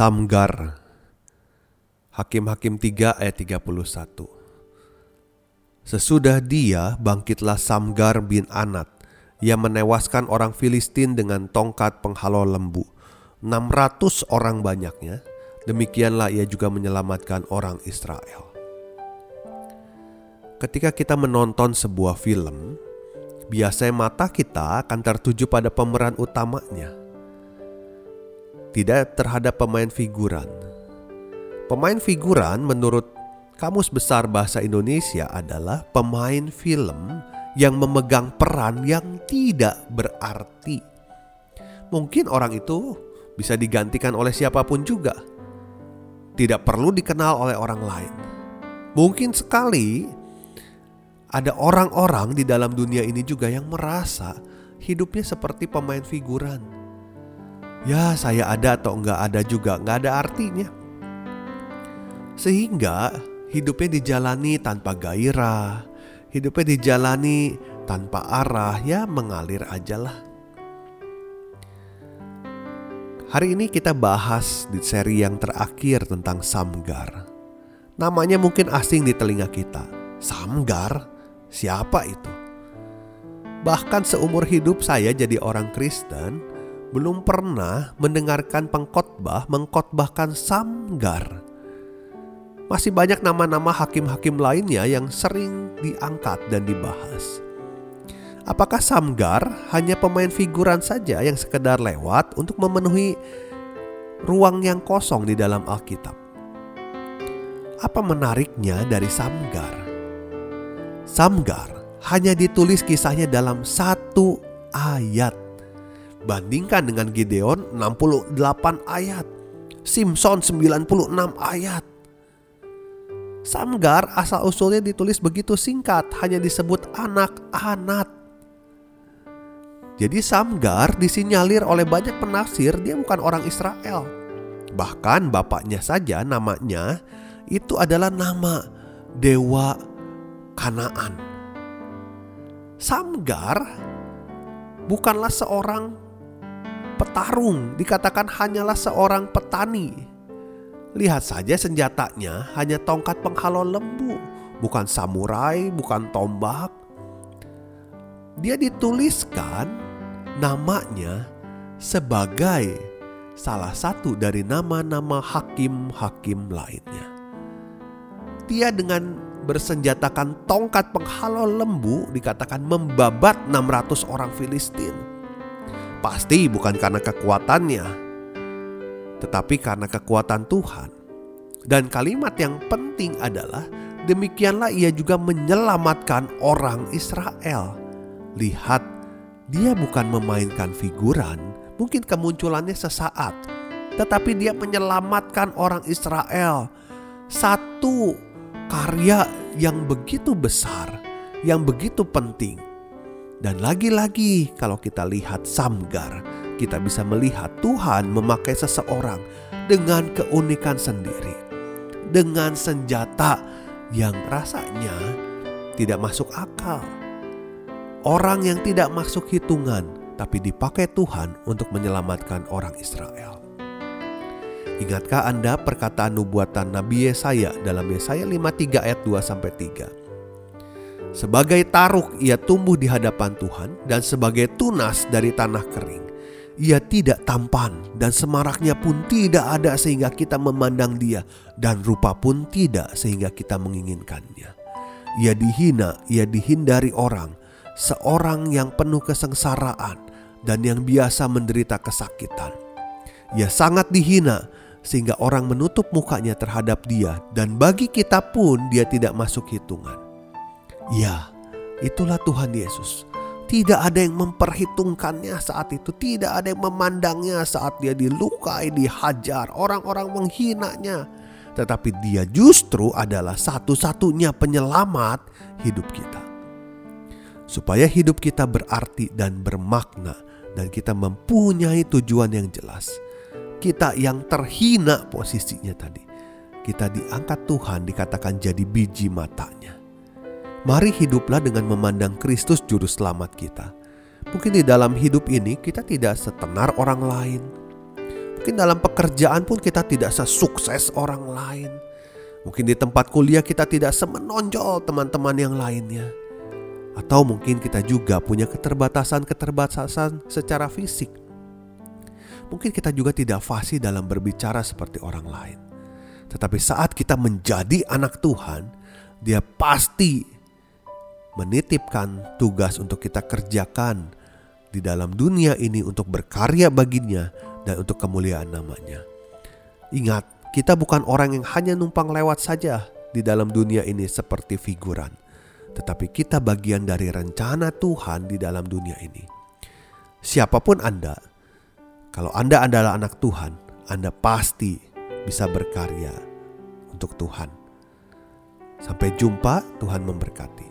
Samgar. Hakim-Hakim 3 ayat 31 Sesudah dia bangkitlah Samgar bin Anat yang menewaskan orang Filistin dengan tongkat penghalau lembu. 600 orang banyaknya demikianlah ia juga menyelamatkan orang Israel. Ketika kita menonton sebuah film biasanya mata kita akan tertuju pada pemeran utamanya tidak terhadap pemain figuran. Pemain figuran menurut Kamus Besar Bahasa Indonesia adalah pemain film yang memegang peran yang tidak berarti. Mungkin orang itu bisa digantikan oleh siapa pun juga. Tidak perlu dikenal oleh orang lain. Mungkin sekali ada orang-orang di dalam dunia ini juga yang merasa hidupnya seperti pemain figuran ya saya ada atau enggak ada juga enggak ada artinya. Sehingga hidupnya dijalani tanpa gairah, hidupnya dijalani tanpa arah, ya mengalir aja lah. Hari ini kita bahas di seri yang terakhir tentang Samgar. Namanya mungkin asing di telinga kita. Samgar? Siapa itu? Bahkan seumur hidup saya jadi orang Kristen, belum pernah mendengarkan pengkhotbah mengkhotbahkan Samgar. Masih banyak nama-nama hakim-hakim lainnya yang sering diangkat dan dibahas. Apakah Samgar hanya pemain figuran saja yang sekedar lewat untuk memenuhi ruang yang kosong di dalam Alkitab? Apa menariknya dari Samgar? Samgar hanya ditulis kisahnya dalam satu ayat Bandingkan dengan Gideon 68 ayat. Simpson 96 ayat. Samgar asal-usulnya ditulis begitu singkat, hanya disebut anak-anak. Jadi Samgar disinyalir oleh banyak penafsir dia bukan orang Israel. Bahkan bapaknya saja namanya itu adalah nama dewa Kanaan. Samgar bukanlah seorang petarung dikatakan hanyalah seorang petani. Lihat saja senjatanya hanya tongkat penghalau lembu, bukan samurai, bukan tombak. Dia dituliskan namanya sebagai salah satu dari nama-nama hakim-hakim lainnya. Dia dengan bersenjatakan tongkat penghalau lembu dikatakan membabat 600 orang Filistin Pasti bukan karena kekuatannya, tetapi karena kekuatan Tuhan. Dan kalimat yang penting adalah demikianlah ia juga menyelamatkan orang Israel. Lihat, dia bukan memainkan figuran, mungkin kemunculannya sesaat, tetapi dia menyelamatkan orang Israel. Satu karya yang begitu besar, yang begitu penting dan lagi-lagi kalau kita lihat Samgar, kita bisa melihat Tuhan memakai seseorang dengan keunikan sendiri. Dengan senjata yang rasanya tidak masuk akal. Orang yang tidak masuk hitungan tapi dipakai Tuhan untuk menyelamatkan orang Israel. Ingatkah Anda perkataan nubuatan Nabi Yesaya dalam Yesaya 53 ayat 2 sampai 3? Sebagai taruk ia tumbuh di hadapan Tuhan dan sebagai tunas dari tanah kering. Ia tidak tampan dan semaraknya pun tidak ada sehingga kita memandang dia dan rupa pun tidak sehingga kita menginginkannya. Ia dihina, ia dihindari orang, seorang yang penuh kesengsaraan dan yang biasa menderita kesakitan. Ia sangat dihina sehingga orang menutup mukanya terhadap dia dan bagi kita pun dia tidak masuk hitungan. Ya, itulah Tuhan Yesus. Tidak ada yang memperhitungkannya saat itu, tidak ada yang memandangnya saat dia dilukai, dihajar, orang-orang menghinanya. Tetapi dia justru adalah satu-satunya penyelamat hidup kita. Supaya hidup kita berarti dan bermakna dan kita mempunyai tujuan yang jelas. Kita yang terhina posisinya tadi. Kita diangkat Tuhan dikatakan jadi biji matanya. Mari hiduplah dengan memandang Kristus juru selamat kita. Mungkin di dalam hidup ini kita tidak setenar orang lain. Mungkin dalam pekerjaan pun kita tidak sesukses orang lain. Mungkin di tempat kuliah kita tidak semenonjol teman-teman yang lainnya. Atau mungkin kita juga punya keterbatasan-keterbatasan secara fisik. Mungkin kita juga tidak fasih dalam berbicara seperti orang lain. Tetapi saat kita menjadi anak Tuhan, dia pasti menitipkan tugas untuk kita kerjakan di dalam dunia ini untuk berkarya baginya dan untuk kemuliaan namanya. Ingat, kita bukan orang yang hanya numpang lewat saja di dalam dunia ini seperti figuran. Tetapi kita bagian dari rencana Tuhan di dalam dunia ini. Siapa pun Anda, kalau Anda adalah anak Tuhan, Anda pasti bisa berkarya untuk Tuhan. Sampai jumpa, Tuhan memberkati.